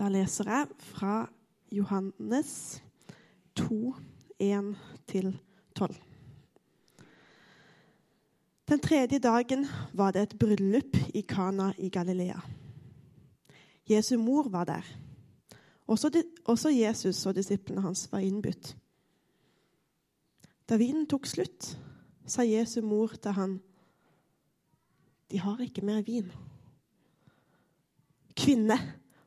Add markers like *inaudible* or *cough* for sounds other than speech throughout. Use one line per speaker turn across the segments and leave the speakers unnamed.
Da leser jeg fra Johannes 2, 1-12. Den tredje dagen var det et bryllup i Kana i Galilea. Jesu mor var der. Også, de, også Jesus og disiplene hans var innbudt. Da vinen tok slutt, sa Jesu mor til han, De har ikke mer vin. Kvinne,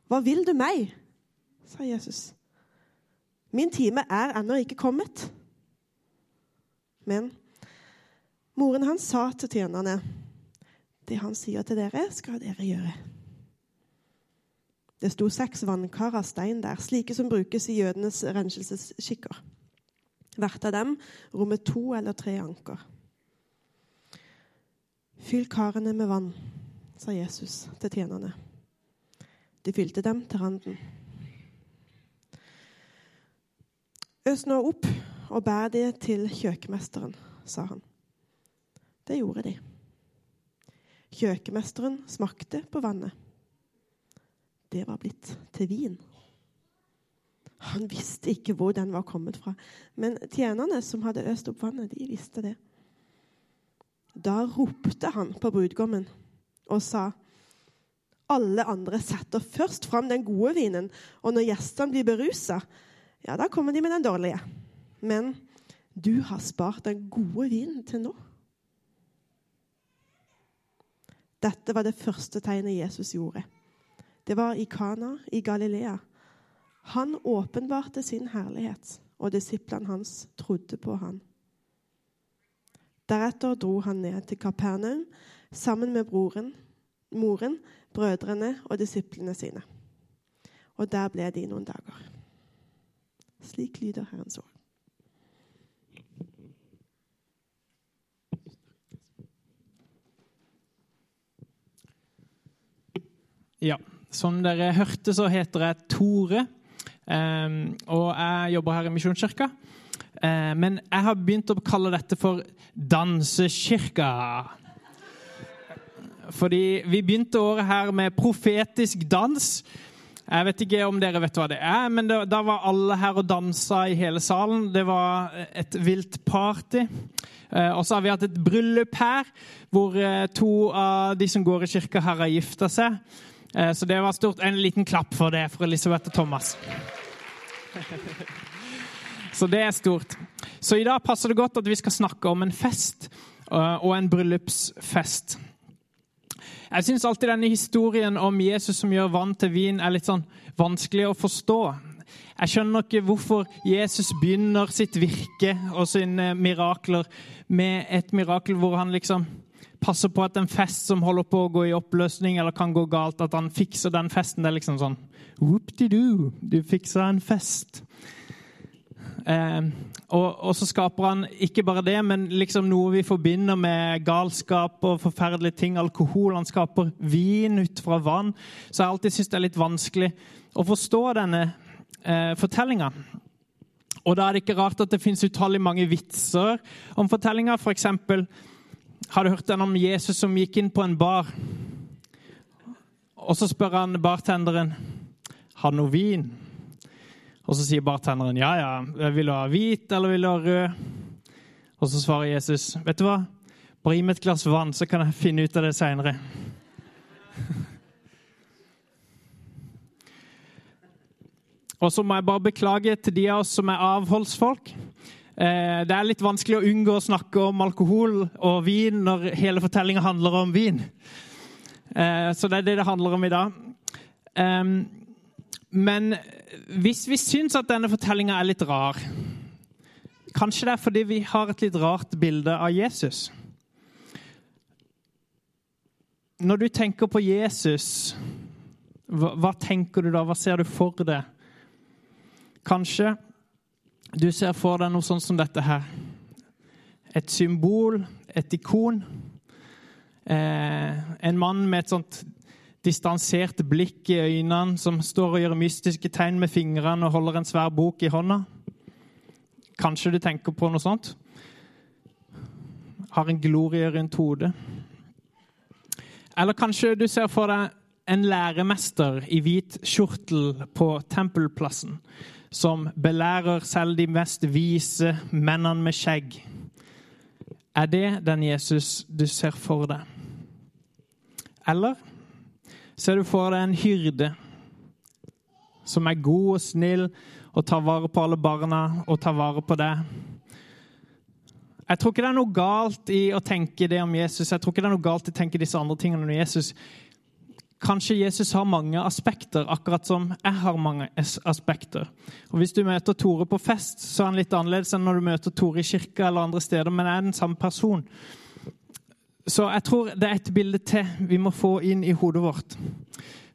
hva vil du meg? sa Jesus. Min time er ennå ikke kommet. Men moren hans sa til tjenerne, det han sier til dere, skal dere gjøre. Det sto seks vannkar av stein der, slike som brukes i jødenes renselsesskikker. Hvert av dem rommet to eller tre anker. Fyll karene med vann, sa Jesus til tjenerne. De fylte dem til randen. Øs nå opp og bær det til kjøkkenmesteren, sa han. Det gjorde de. Kjøkkenmesteren smakte på vannet. Det var blitt til vin. Han visste ikke hvor den var kommet fra, men tjenerne som hadde øst opp vannet, de visste det. Da ropte han på brudgommen og sa:" Alle andre setter først fram den gode vinen, og når gjestene blir berusa, ja, da kommer de med den dårlige. Men du har spart den gode vinen til nå. Dette var det første tegnet Jesus gjorde. Det var i Kana i Galilea. Han åpenbarte sin herlighet, og disiplene hans trodde på han. Deretter dro han ned til Kapernaum sammen med broren, moren, brødrene og disiplene sine. Og der ble de noen dager. Slik lyder Herrens ord.
Ja, som dere hørte, så heter jeg Tore. Um, og jeg jobber her i Misjonskirka. Uh, men jeg har begynt å kalle dette for Dansekirka. Fordi vi begynte året her med profetisk dans. Jeg vet ikke om dere vet hva det er, men det, da var alle her og dansa i hele salen. Det var et vilt party. Uh, og så har vi hatt et bryllup her, hvor uh, to av de som går i kirka her, har gifta seg. Eh, så det var stort. En liten klapp for det for Elisabeth og Thomas. *laughs* Så det er stort. Så i dag passer det godt at vi skal snakke om en fest eh, og en bryllupsfest. Jeg syns alltid denne historien om Jesus som gjør vann til vin, er litt sånn vanskelig å forstå. Jeg skjønner ikke hvorfor Jesus begynner sitt virke og sine mirakler med et mirakel hvor han liksom passer på at en fest som holder på å gå i oppløsning eller kan gå galt, at han fikser den festen. Det er liksom sånn Whoop-de-doo, du fiksa en fest. Eh, og, og, så skaper han ikke bare det, men liksom noe vi forbinder med galskap og forferdelige ting. Alkohol. Han skaper vin ut fra vann. Så jeg alltid syns det er litt vanskelig å forstå denne eh, fortellinga. Og da er det ikke rart at det fins utallig mange vitser om fortellinga. For eksempel, har du hørt den om Jesus som gikk inn på en bar? Og så spør han bartenderen har noe vin. Og så sier bartenderen ja, ja, vil du ha hvit eller vil du ha rød? Og så svarer Jesus vet du hva, bare gi meg et glass vann, så kan jeg finne ut av det seinere. Og så må jeg bare beklage til de av oss som er avholdsfolk. Eh, det er litt vanskelig å unngå å snakke om alkohol og vin når hele fortellinga handler om vin. Eh, så det er det det handler om i dag. Men hvis vi syns at denne fortellinga er litt rar Kanskje det er fordi vi har et litt rart bilde av Jesus. Når du tenker på Jesus, hva, hva tenker du da? Hva ser du for deg? Kanskje du ser for deg noe sånn som dette her. Et symbol, et ikon. Eh, en mann med et sånt distansert blikk i øynene, som står og gjør mystiske tegn med fingrene og holder en svær bok i hånda. Kanskje du tenker på noe sånt? Har en glorie rundt hodet. Eller kanskje du ser for deg en læremester i hvit skjortel på tempelplassen som belærer selv de mest vise mennene med skjegg. Er det den Jesus du ser for deg? Eller ser du for deg en hyrde som er god og snill og tar vare på alle barna og tar vare på deg? Jeg tror ikke det er noe galt i å tenke det om Jesus. Jeg tror ikke det er noe galt i å tenke disse andre tingene om Jesus. Kanskje Jesus har mange aspekter, akkurat som jeg har mange aspekter. Og Hvis du møter Tore på fest, så er han litt annerledes enn når du møter Tore i kirka eller andre steder, men jeg er den samme person. Så jeg tror det er et bilde til vi må få inn i hodet vårt.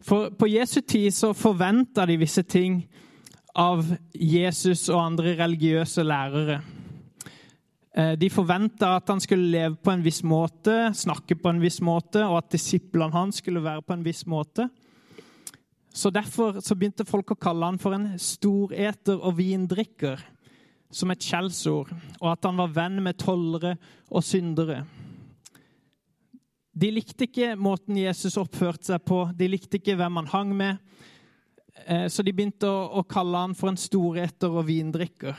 For på Jesu tid så forventa de visse ting av Jesus og andre religiøse lærere. Eh, de forventa at han skulle leve på en viss måte, snakke på en viss måte, og at disiplene hans skulle være på en viss måte. Så Derfor så begynte folk å kalle han for en storeter og vindrikker, som et skjellsord, og at han var venn med tollere og syndere. De likte ikke måten Jesus oppførte seg på, de likte ikke hvem han hang med, eh, så de begynte å, kalle han for en storeter og vindrikker.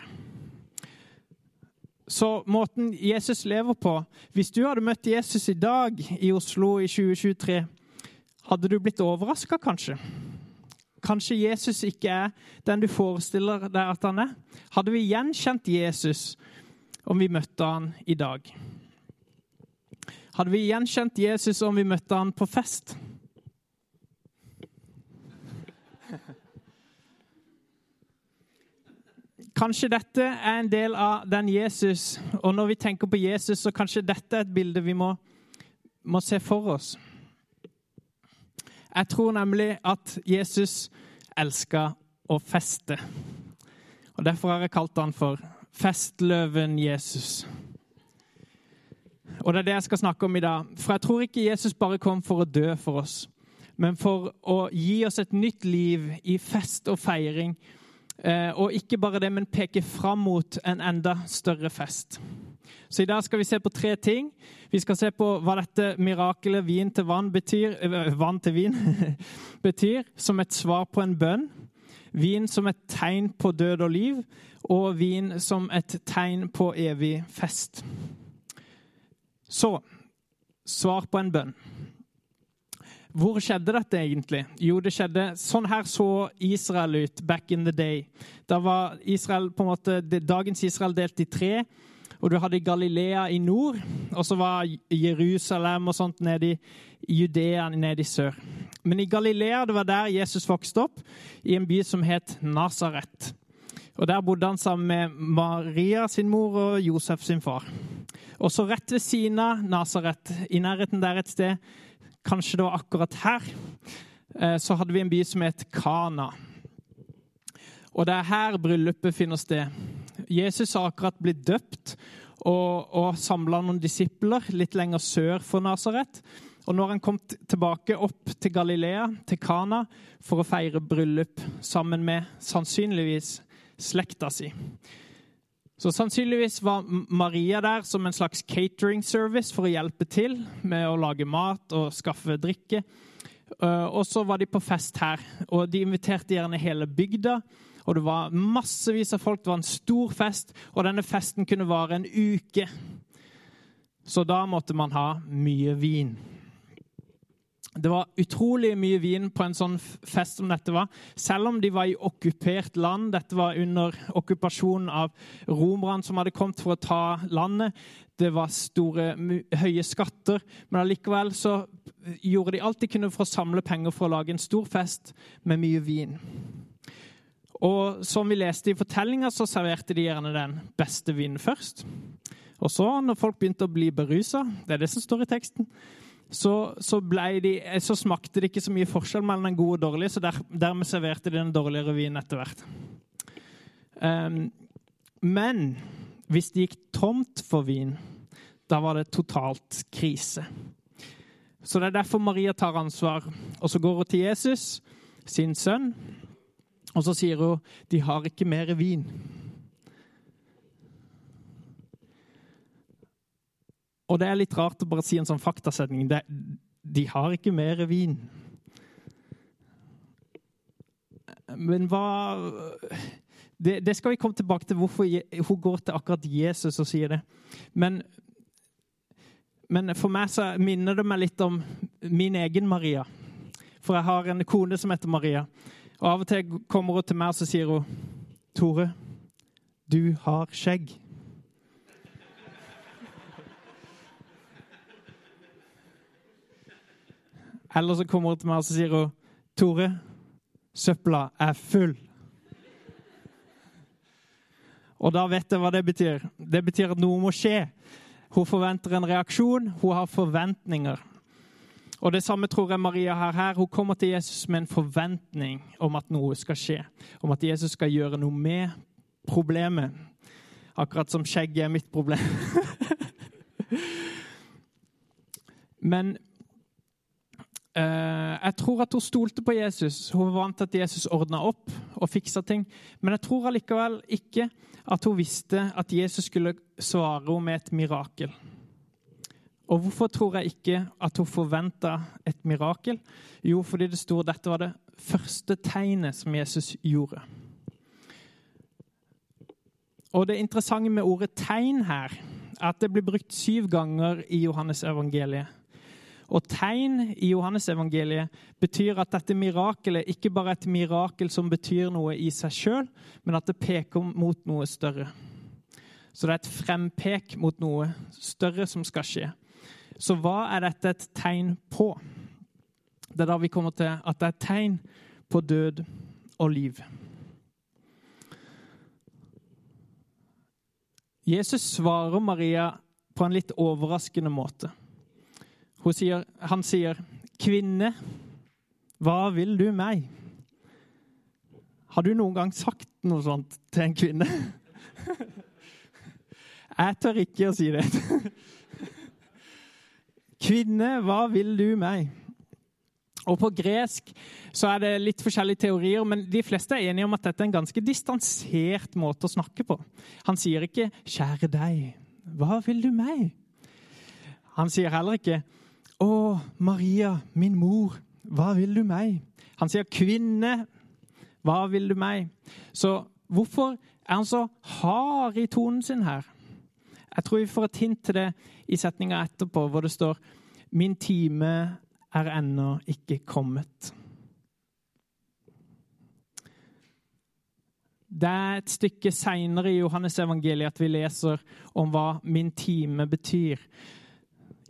Så måten Jesus lever på Hvis du hadde møtt Jesus i dag i Oslo i 2023, hadde du blitt overraska, kanskje? Kanskje Jesus ikke er den du forestiller deg at han er? Hadde vi gjenkjent Jesus om vi møtte han i dag? Hadde vi gjenkjent Jesus om vi møtte han på fest? Kanskje dette er en del av den Jesus, og når vi tenker på Jesus, så kanskje dette er et bilde vi må, må se for oss. Jeg tror nemlig at Jesus elsker å feste. Og Derfor har jeg kalt han for festløven Jesus. Og det er det jeg skal snakke om i dag. For jeg tror ikke Jesus bare kom for å dø for oss, men for å gi oss et nytt liv i fest og feiring Eh, og ikke bare det, men peke fram mot en enda større fest. Så i dag skal vi se på tre ting. Vi skal se på hva dette mirakelet vin til vann betyr, eh, vann til vin *laughs* betyr, som et svar på en bønn. Vin som et tegn på død og liv, og vin som et tegn på evig fest. Så svar på en bønn. Hvor skjedde dette egentlig? Jo, det skjedde Sånn her så Israel ut back in the day. Da var Israel på en måte, dagens Israel delt i tre. Og du hadde Galilea i nord, og så var Jerusalem og sånt nede i Judea nede i sør. Men i Galilea, det var der Jesus vokste opp, i en by som het Nasaret. Og Der bodde han sammen med Maria sin mor og Josef sin far. Og så rett ved siden av Nasaret, i nærheten der et sted, Kanskje det var akkurat her. Eh, så hadde vi en by som het Kana. Og det er her bryllupet finner sted. Jesus har akkurat blitt døpt og, og samla noen disipler litt lenger sør for Nasaret. Og når han kom tilbake opp til Galilea, til Kana, for å feire bryllup sammen med sannsynligvis slekta si, så sannsynligvis var Maria der som en slags catering service for å hjelpe til med å lage mat og skaffe drikke. Eh, og så var de på fest her, og de inviterte gjerne hele bygda. Og det var massevis av folk. Det var en stor fest, og denne festen kunne vare en uke. Så da måtte man ha mye vin. Det var utrolig mye vin på en sånn fest som dette var. Selv om de var i okkupert land. Dette var under okkupasjonen av romerne som hadde kommet for å ta landet. Det var store, høye skatter. Men allikevel så gjorde de alt de kunne for å samle penger for å lage en stor fest med mye vin. Og som vi leste i fortellinga, så serverte de gjerne den beste vinen først. Og så, når folk begynte å bli berusa, det er det som står i teksten, så, så, de, så, smakte det ikke så mye forskjell mellom den gode og dårlige, så der, dermed serverte de den dårligere vinen etter hvert. Um, men hvis det gikk tomt for vin, da var det totalt krise. Så det er derfor Maria tar ansvar. Og så går hun til Jesus, sin sønn, og så sier hun de har ikke mer vin. Og det er litt rart å bare si en sånn faktasetning. Det, de har ikke mer vin. men hva det, det, skal vi komme tilbake til, hvorfor hun går til akkurat Jesus og sier det. Men, men for meg så minner det meg litt om min egen Maria. For jeg har en kone som heter Maria. Og Av og til kommer hun til meg og så sier hun, 'Tore, du har skjegg'. Eller så kommer hun til meg og sier hun, 'Tore, søpla er full'. Og da vet jeg hva det betyr. Det betyr at noe må skje. Hun forventer en reaksjon, hun har forventninger. Og Det samme tror jeg Maria har her. Hun kommer til Jesus med en forventning om at noe skal skje. Om at Jesus skal gjøre noe med problemet. Akkurat som skjegget er mitt problem. *laughs* Men jeg tror at hun stolte på Jesus. Hun var vant til at Jesus ordna opp og fiksa ting. Men jeg tror allikevel ikke at hun visste at Jesus skulle svare henne med et mirakel. Og hvorfor tror jeg ikke at hun forventa et mirakel? Jo, fordi det sto dette var det første tegnet som Jesus gjorde. Og Det interessante med ordet 'tegn' her er at det blir brukt syv ganger i Johannes evangeliet. Og tegn i Johannesevangeliet betyr at dette mirakelet ikke bare er et mirakel som betyr noe i seg sjøl, men at det peker mot noe større. Så det er et frempek mot noe større som skal skje. Så hva er dette et tegn på? Det er da vi kommer til at det er et tegn på død og liv. Jesus svarer Maria på en litt overraskende måte. Sier, han sier, 'Kvinne, hva vil du meg?' Har du noen gang sagt noe sånt til en kvinne? *laughs* Jeg tør ikke å si det. *laughs* Kvinne, hva vil du meg? Og På gresk så er det litt forskjellige teorier, men de fleste er enige om at dette er en ganske distansert måte å snakke på. Han sier ikke 'kjære deg, hva vil du meg?' Han sier heller ikke 'Å, Maria, min mor, hva vil du meg?' Han sier 'kvinne, hva vil du meg?' Så hvorfor er han så hard i tonen sin her? Jeg tror vi får et hint til det i setninga etterpå, hvor det står 'Min time er ennå ikke kommet'. Det er et stykke seinere i Johannes evangeliet at vi leser om hva 'min time' betyr.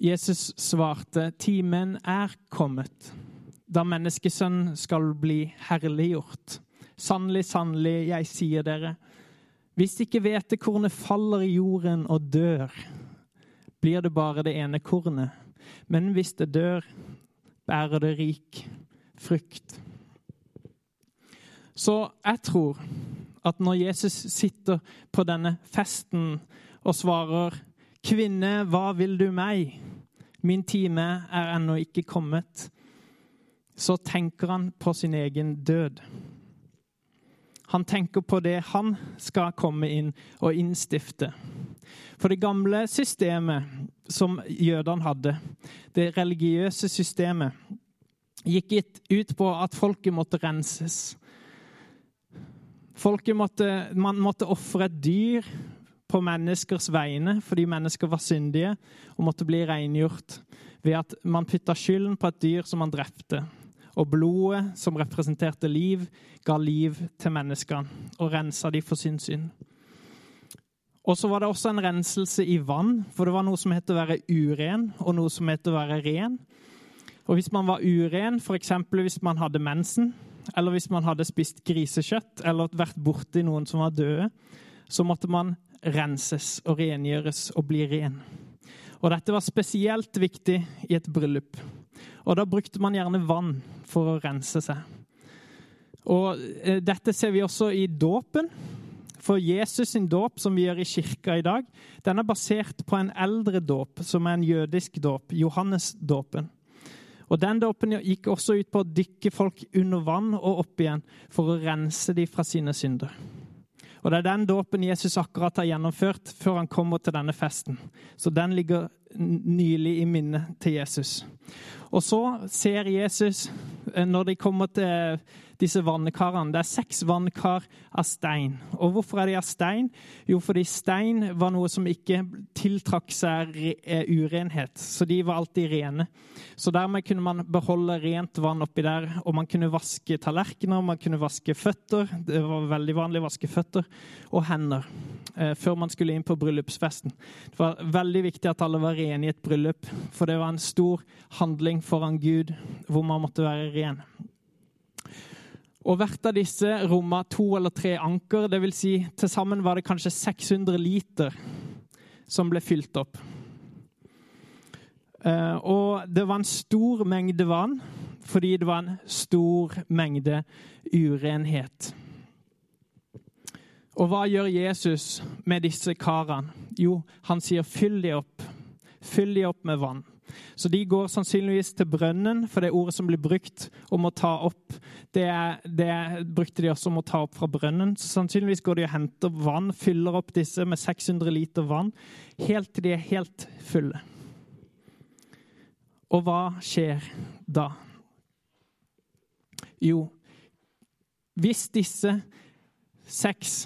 Jesus svarte, 'Timen er kommet, da menneskesønn skal bli herliggjort.' Sannelig, sannelig, jeg sier dere, hvis ikke hvetekornet faller i jorden og dør, blir det bare det ene kornet. Men hvis det dør, bærer det rik frukt. Så jeg tror at når Jesus sitter på denne festen og svarer 'Kvinne, hva vil du meg?' 'Min time er ennå ikke kommet', så tenker han på sin egen død. Han tenker på det han skal komme inn og innstifte. For det gamle systemet som jødene hadde, det religiøse systemet, gikk ut på at folket måtte renses. Folket måtte, man måtte ofre et dyr på menneskers vegne fordi mennesker var syndige og måtte bli rengjort ved at man putta skylden på et dyr som man drepte. Og blodet, som representerte liv, ga liv til menneskene og rensa de for sin synd. Og så var det også en renselse i vann, for det var noe som het å være uren, og noe som het å være ren. Og hvis man var uren, f.eks. hvis man hadde mensen, eller hvis man hadde spist grisekjøtt eller vært borti noen som var døde, så måtte man renses og rengjøres og blir ren. Og dette var spesielt viktig i et bryllup. Og da brukte man gjerne vann for å rense seg. Og eh, dette ser vi også i dåpen. For Jesus sin dåp, som vi gjør i kirka i dag, den er basert på en eldre dåp, som er en jødisk dåp, Johannes-dåpen. Og Den dåpen gikk også ut på å dykke folk under vann og opp igjen for å rense dem fra sine synder. Og Det er den dåpen Jesus akkurat har gjennomført før han kommer til denne festen. Så den ligger nylig i minnet til Jesus. Og så ser Jesus, eh, når de kommer til disse vannkarene Det er seks vannkar av stein. Og hvorfor er de av stein? Jo, fordi stein var noe som ikke tiltrakk seg eh, urenhet. Så de var alltid rene. Så dermed kunne man beholde rent vann oppi der. Og man kunne vaske tallerkener, man kunne vaske føtter. Det var veldig vanlig å vaske føtter og hender eh, før man skulle inn på bryllupsfesten. Det var veldig viktig at alle var rene i et bryllup, for det var en stor handling foran Gud hvor man måtte være ren. Og hvert av disse romma to eller tre anker. Vil si, til sammen var det kanskje 600 liter som ble fylt opp. Eh, og det var en stor mengde vann fordi det var en stor mengde urenhet. Og hva gjør Jesus med disse karene? Jo, han sier 'fyll de opp'. Fyll de opp med vann. Så de går sannsynligvis til brønnen, for det ordet som blir brukt om å ta opp, det, det brukte de også om å ta opp fra brønnen. Så sannsynligvis går de og henter vann, fyller opp disse med 600 liter vann, helt til de er helt fulle. Og hva skjer da? Jo, hvis disse seks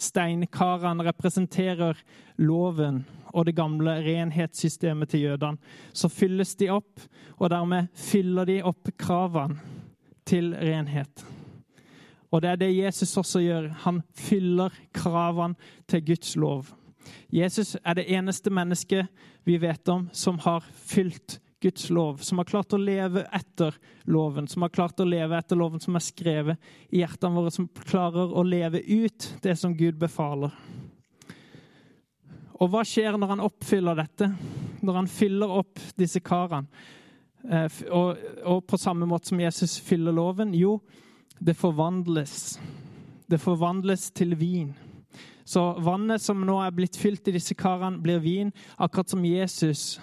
steinkarene representerer loven og det gamle renhetssystemet til jødene, så fylles de opp, og dermed fyller de opp kravene til renhet. Og det er det Jesus også gjør. Han fyller kravene til Guds lov. Jesus er det eneste mennesket vi vet om som har fylt Guds lov, som har klart å leve etter loven, som har klart å leve etter loven som er skrevet i hjertene våre, som klarer å leve ut det som Gud befaler. Og hva skjer når han oppfyller dette? Når han fyller opp disse karene? Eh, og, og, på samme måte som Jesus fyller loven? Jo, det forvandles. Det forvandles til vin. Så vannet som nå er blitt fylt i disse karene, blir vin, akkurat som Jesus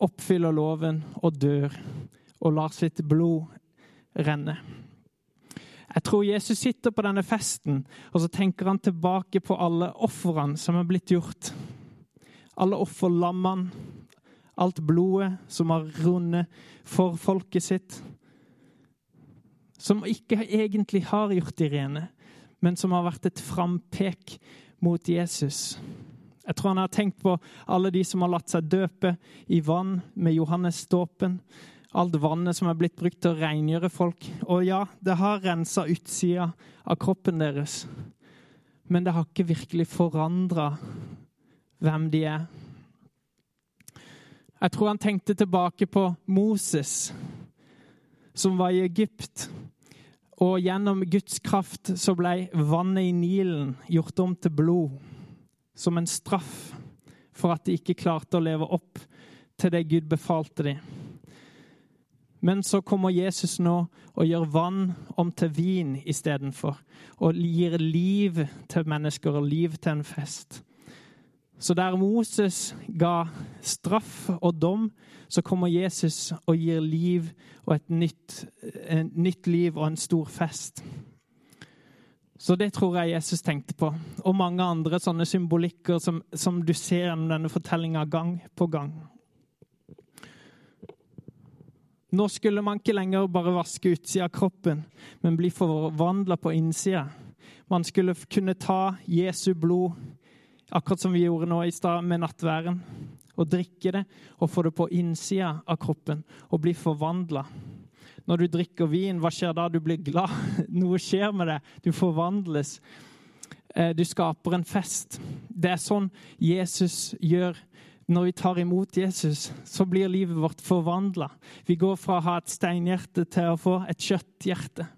oppfyller loven og dør og lar sitt blod renne. Jeg tror Jesus sitter på denne festen og så tenker han tilbake på alle ofrene som er blitt gjort. Alle offerlammene, alt blodet som har rundet for folket sitt. Som ikke egentlig har gjort de rene, men som har vært et frampek mot Jesus. Jeg tror han har tenkt på alle de som har latt seg døpe i vann med Johannes dåpen alt vannet som er blitt brukt til å rengjøre folk. Og ja, det har rensa utsida av kroppen deres, men det har ikke virkelig forandra hvem de er. Jeg tror han tenkte tilbake på Moses, som var i Egypt. Og gjennom Guds kraft så ble vannet i Nilen gjort om til blod, som en straff for at de ikke klarte å leve opp til det Gud befalte dem. Men så kommer Jesus nå og gjør vann om til vin istedenfor. Og gir liv til mennesker og liv til en fest. Så der Moses ga straff og dom, så kommer Jesus og gir liv og et nytt, et nytt liv og en stor fest. Så det tror jeg Jesus tenkte på. Og mange andre sånne symbolikker som, som du ser gjennom denne fortellinga gang på gang. Nå skulle man ikke lenger bare vaske utsida av kroppen, men bli forvandla på innsida. Man skulle kunne ta Jesu blod, akkurat som vi gjorde nå i stad med nattværen, og drikke det og få det på innsida av kroppen og bli forvandla. Når du drikker vin, hva skjer da? Du blir glad. *laughs* Noe skjer med deg. Du forvandles. Eh, du skaper en fest. Det er sånn Jesus gjør når vi tar imot Jesus, så blir livet vårt forvandla. Vi går fra å ha et steinhjerte til å få et kjøtthjerte.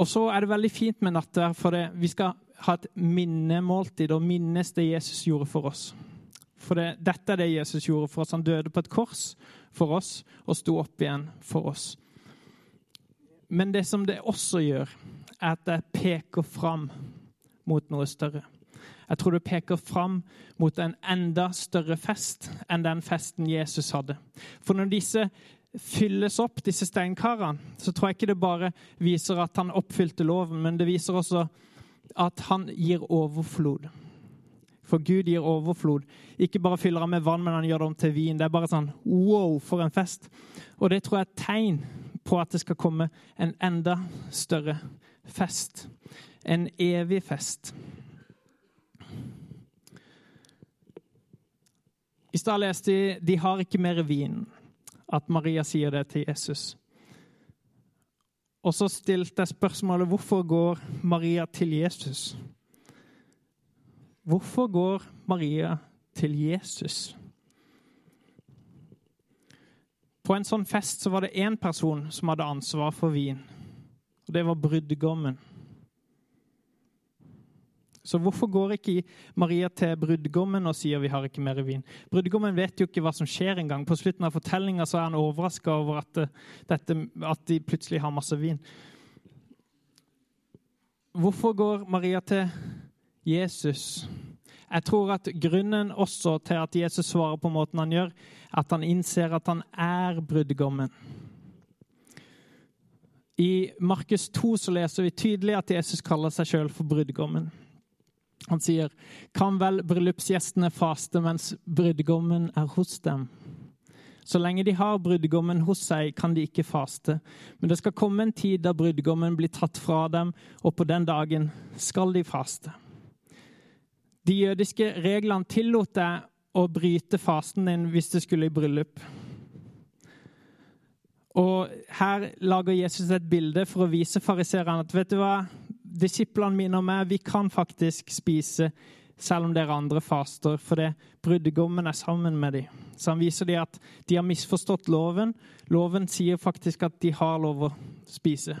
Og så er det veldig fint med nattverd, for det, vi skal ha et minnemåltid og minnes det Jesus gjorde for oss. For det, dette er det Jesus gjorde for oss. Han døde på et kors for oss og sto opp igjen for oss. Men det som det også gjør, er at det peker fram mot noe større. Jeg tror det peker fram mot en enda større fest enn den festen Jesus hadde. For når disse fylles opp, disse steinkarene, så tror jeg ikke det bare viser at han oppfylte loven, men det viser også at han gir overflod. For Gud gir overflod. Ikke bare fyller han med vann, men han gjør det om til vin. Det er bare sånn wow, for en fest. Og det tror jeg er et tegn på at det skal komme en enda større fest. En evig fest. I stad leste de de har ikke mer vin. At Maria sier det til Jesus. Og så stilte jeg spørsmålet hvorfor går Maria til Jesus? Hvorfor går Maria til Jesus? På en sånn fest så var det én person som hadde ansvar for vin. Og det var brudgommen. Så hvorfor går ikke Maria til brudgommen og sier vi har ikke mer vin? Brudgommen vet jo ikke hva som skjer engang. På slutten av fortellinga er han overraska over at, dette, at, de plutselig har masse vin. Hvorfor går Maria til Jesus? Jeg tror at grunnen også til at Jesus svarer på måten han gjør, at han innser at han er brudgommen. I Markus 2 så leser vi tydelig at Jesus kaller seg sjøl for brudgommen. Han sier, 'Kan vel bryllupsgjestene faste mens brudgommen er hos dem?' Så lenge de har brudgommen hos seg, kan de ikke faste. Men det skal komme en tid da brudgommen blir tatt fra dem, og på den dagen skal de faste. De jødiske reglene tillot deg å bryte fasten din hvis du skulle i bryllup. Og Her lager Jesus et bilde for å vise fariseerne at vet du hva, disiplene mine og meg, vi kan faktisk spise selv om dere andre faster, fordi brudgommen er sammen med dem. Så han viser dem at de har misforstått loven. Loven sier faktisk at de har lov å spise,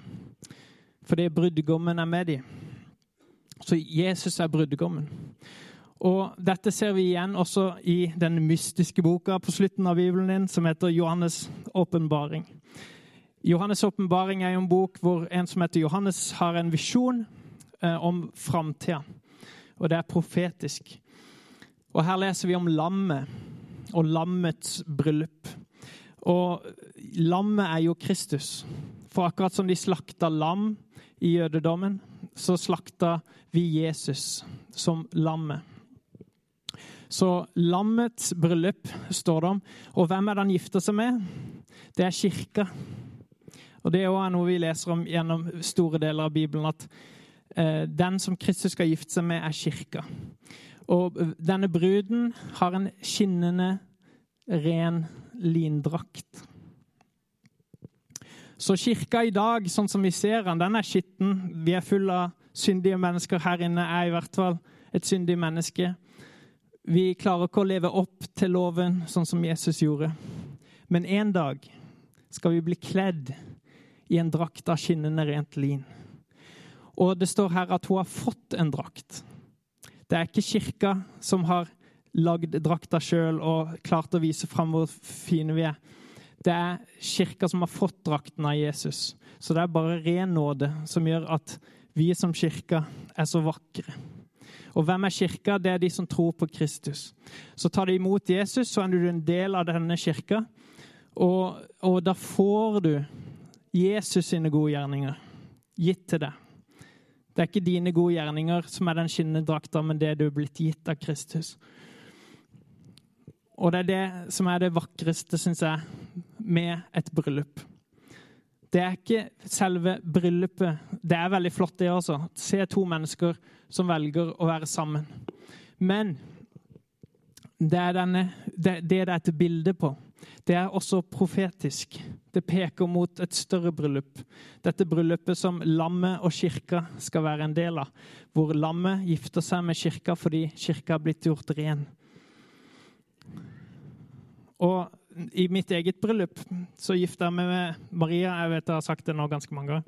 fordi brudgommen er med dem. Så Jesus er brudgommen. Og Dette ser vi igjen også i den mystiske boka på slutten av Bibelen din, som heter Johannes' åpenbaring. Johannes' åpenbaring er en bok hvor en som heter Johannes, har en visjon eh, om framtida. Og det er profetisk. Og Her leser vi om lammet og lammets bryllup. Og lammet er jo Kristus. For akkurat som de slakta lam i jødedommen, så slakta vi Jesus som lammet. Så lammets bryllup står det om. Og hvem er det han gifter seg med? Det er kirka. Og Det er også noe vi leser om gjennom store deler av Bibelen, at eh, den som Kristus skal gifte seg med, er kirka. Og denne bruden har en skinnende, ren lindrakt. Så kirka i dag, sånn som vi ser den, den er skitten. Vi er full av syndige mennesker. Her inne er i hvert fall et syndig menneske. Vi klarer ikke å leve opp til loven sånn som Jesus gjorde. Men en dag skal vi bli kledd i en drakt av skinnende rent lin. Og det står her at hun har fått en drakt. Det er ikke kirka som har lagd drakta sjøl og klart å vise fram hvor fine vi er. Det er kirka som har fått drakten av Jesus. Så det er bare ren nåde som gjør at vi som kirka er så vakre. Og hvem er kirka? Det er de som tror på Kristus. Så tar du imot Jesus, så er du en del av denne kirka. Og, og da får du Jesus sine gode gjerninger gitt til deg. Det er ikke dine gode gjerninger som er den skinnende drakta, men det du er blitt gitt av Kristus. Og det er det som er det vakreste, syns jeg, med et bryllup. Det er ikke selve bryllupet. Det er veldig flott, det også. Se to mennesker som velger å være sammen. Men det er denne, det, det er et bilde på det er også profetisk. Det peker mot et større bryllup. Dette bryllupet som lammet og kirka skal være en del av. Hvor lammet gifter seg med kirka fordi kirka har blitt gjort ren. Og i mitt eget bryllup så gifta jeg meg med Maria. Jeg vet jeg har sagt det nå ganske mange ganger.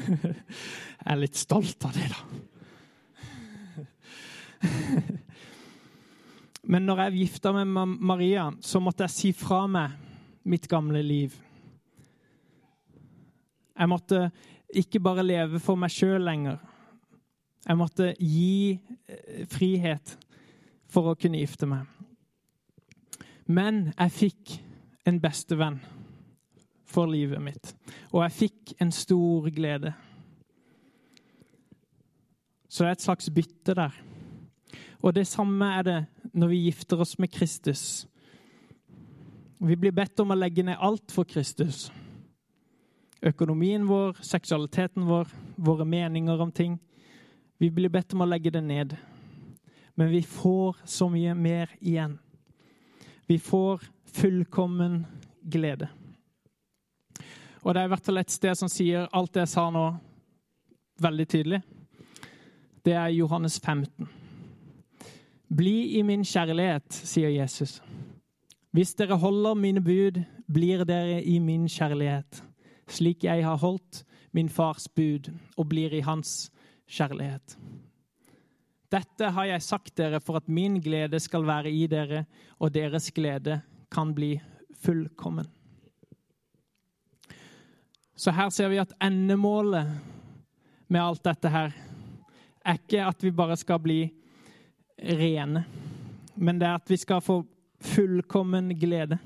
*laughs* jeg er litt stolt av det, da. *laughs* Men når jeg gifta meg med Maria, så måtte jeg si fra meg mitt gamle liv. Jeg måtte ikke bare leve for meg sjøl lenger. Jeg måtte gi eh, frihet for å kunne gifte meg. Men jeg fikk en bestevenn for livet mitt, og jeg fikk en stor glede. Så det er et slags bytte der. Og det samme er det når vi gifter oss med Kristus. Vi blir bedt om å legge ned alt for Kristus. Økonomien vår, seksualiteten vår, våre meninger om ting. Vi blir bedt om å legge det ned. Men vi får så mye mer igjen. Vi får fullkommen glede. Og det er i hvert fall et sted som sier alt det jeg sa nå, veldig tydelig. Det er Johannes 15. Bli i min kjærlighet, sier Jesus. Hvis dere holder mine bud, blir dere i min kjærlighet, slik jeg har holdt min fars bud og blir i hans kjærlighet. Dette har jeg sagt dere for at min glede skal være i dere, og deres glede kan bli fullkommen. Så her ser vi at endemålet med alt dette her er ikke at vi bare skal bli rene, men det er at vi skal få fullkommen glede.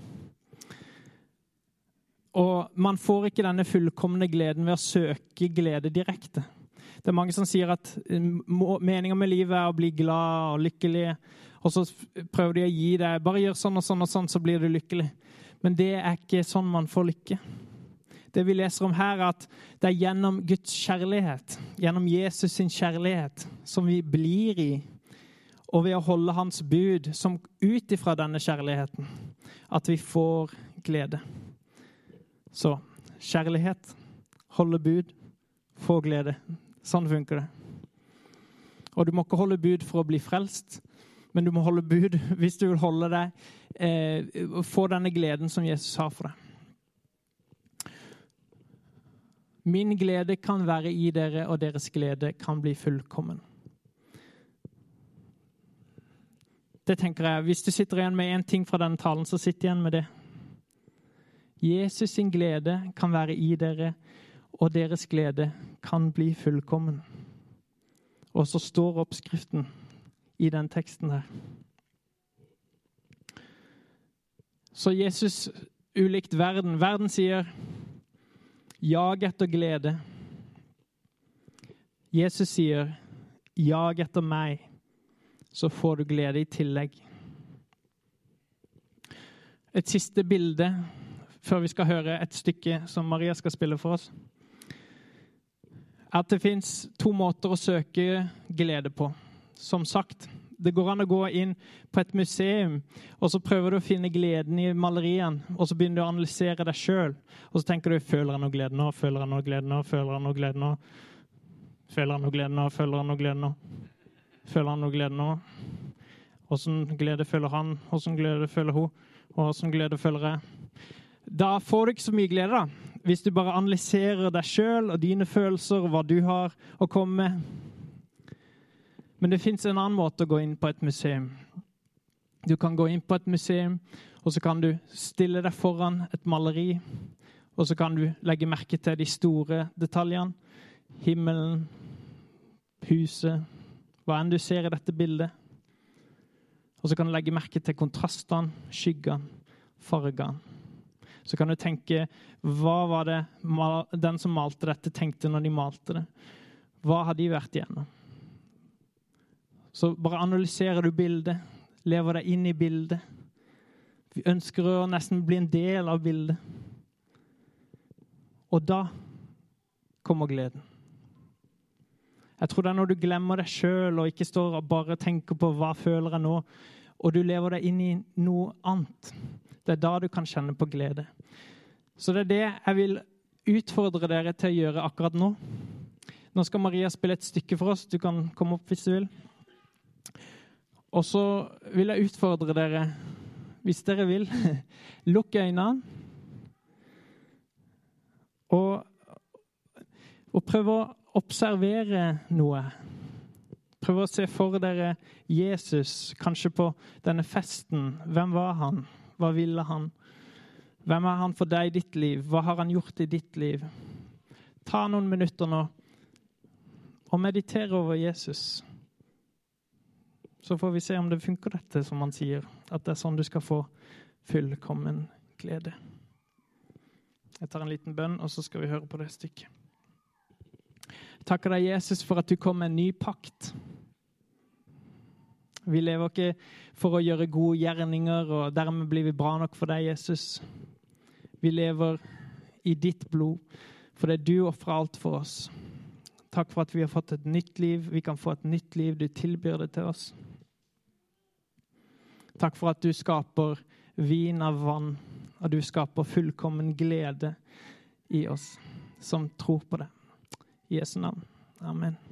Og man får ikke denne fullkomne gleden ved å søke glede direkte. Det er mange som sier at meninga med livet er å bli glad og lykkelig. Og så prøver de å gi deg bare gjør sånn og sånn og sånn, så blir du lykkelig. Men det er ikke sånn man får lykke. Det vi leser om her, er at det er gjennom Guds kjærlighet, gjennom Jesus sin kjærlighet, som vi blir i. Og ved å holde hans bud, som ut ifra denne kjærligheten, at vi får glede. Så kjærlighet, holde bud, få glede. Sånn funker det. Og du må ikke holde bud for å bli frelst, men du må holde bud *laughs* hvis du vil holde deg, eh, få denne gleden som Jesus har for deg. Min glede kan være i dere, og deres glede kan bli fullkommen. Det tenker jeg. Hvis du sitter igjen med én ting fra denne talen, så sitt igjen med det. Jesus sin glede kan være i dere, og deres glede kan bli fullkommen. Og så står oppskriften i den teksten her. Så Jesus, ulikt verden Verden sier 'jag etter glede'. Jesus sier 'jag etter meg', så får du glede i tillegg. Et siste bilde før vi skal høre et stykke som Maria skal spille for oss at det fins to måter å søke glede på. Som sagt, det går an å gå inn på et museum og så prøver du å finne gleden i malerien, og så begynner du å analysere deg sjøl. Og så tenker du føler jeg noe glede nå, føler jeg noe glede nå, føler jeg noe glede nå? Føler jeg noe glede nå, føler jeg noe glede nå? Føler han noe glede nå? Åssen glede føler han? Åssen glede føler hun? Og åssen glede føler jeg? Da får du ikke så mye glede, da hvis du bare analyserer deg sjøl og dine følelser og hva du har å komme med. Men det fins en annen måte å gå inn på et museum. Du kan gå inn på et museum, og så kan du stille deg foran et maleri. Og så kan du legge merke til de store detaljene. Himmelen, huset, hva enn du ser i dette bildet. Og så kan du legge merke til kontrastene, skyggene, fargene så kan du tenke Hva var det den som malte dette, tenkte når de malte det? Hva har de vært igjennom? Så bare analyserer du bildet, lever deg inn i bildet. Vi ønsker å nesten bli en del av bildet. Og da kommer gleden. Jeg tror det er når du glemmer deg sjøl og ikke står og bare tenker på hva føler jeg nå, og du lever deg inn i noe annet. Det er da du kan kjenne på glede. Så det er det jeg vil utfordre dere til å gjøre akkurat nå. Nå skal Maria spille et stykke for oss. Du kan komme opp hvis du vil. Og så vil jeg utfordre dere, hvis dere vil, *laughs* lukk øynene. Og, og prøv å observere noe. Prøv å se for dere Jesus, kanskje på denne festen. Hvem var han? Hva ville han? Hvem er han for deg i ditt liv? Hva har han gjort i ditt liv? Ta noen minutter nå og meditere over Jesus. Så får vi se om det funker, dette som han sier. At det er sånn du skal få fullkommen glede. Jeg tar en liten bønn, og så skal vi høre på det stykket. Takker deg, Jesus, for at du kom med en ny pakt. Vi lever ikke for å gjøre gode gjerninger, og dermed blir vi bra nok for deg, Jesus. Vi lever i ditt blod, for det er du ofrer alt for oss. Takk for at vi har fått et nytt liv. Vi kan få et nytt liv. Du tilbyr det til oss. Takk for at du skaper vin av vann, og du skaper fullkommen glede i oss som tror på det. I Jesu navn. Amen.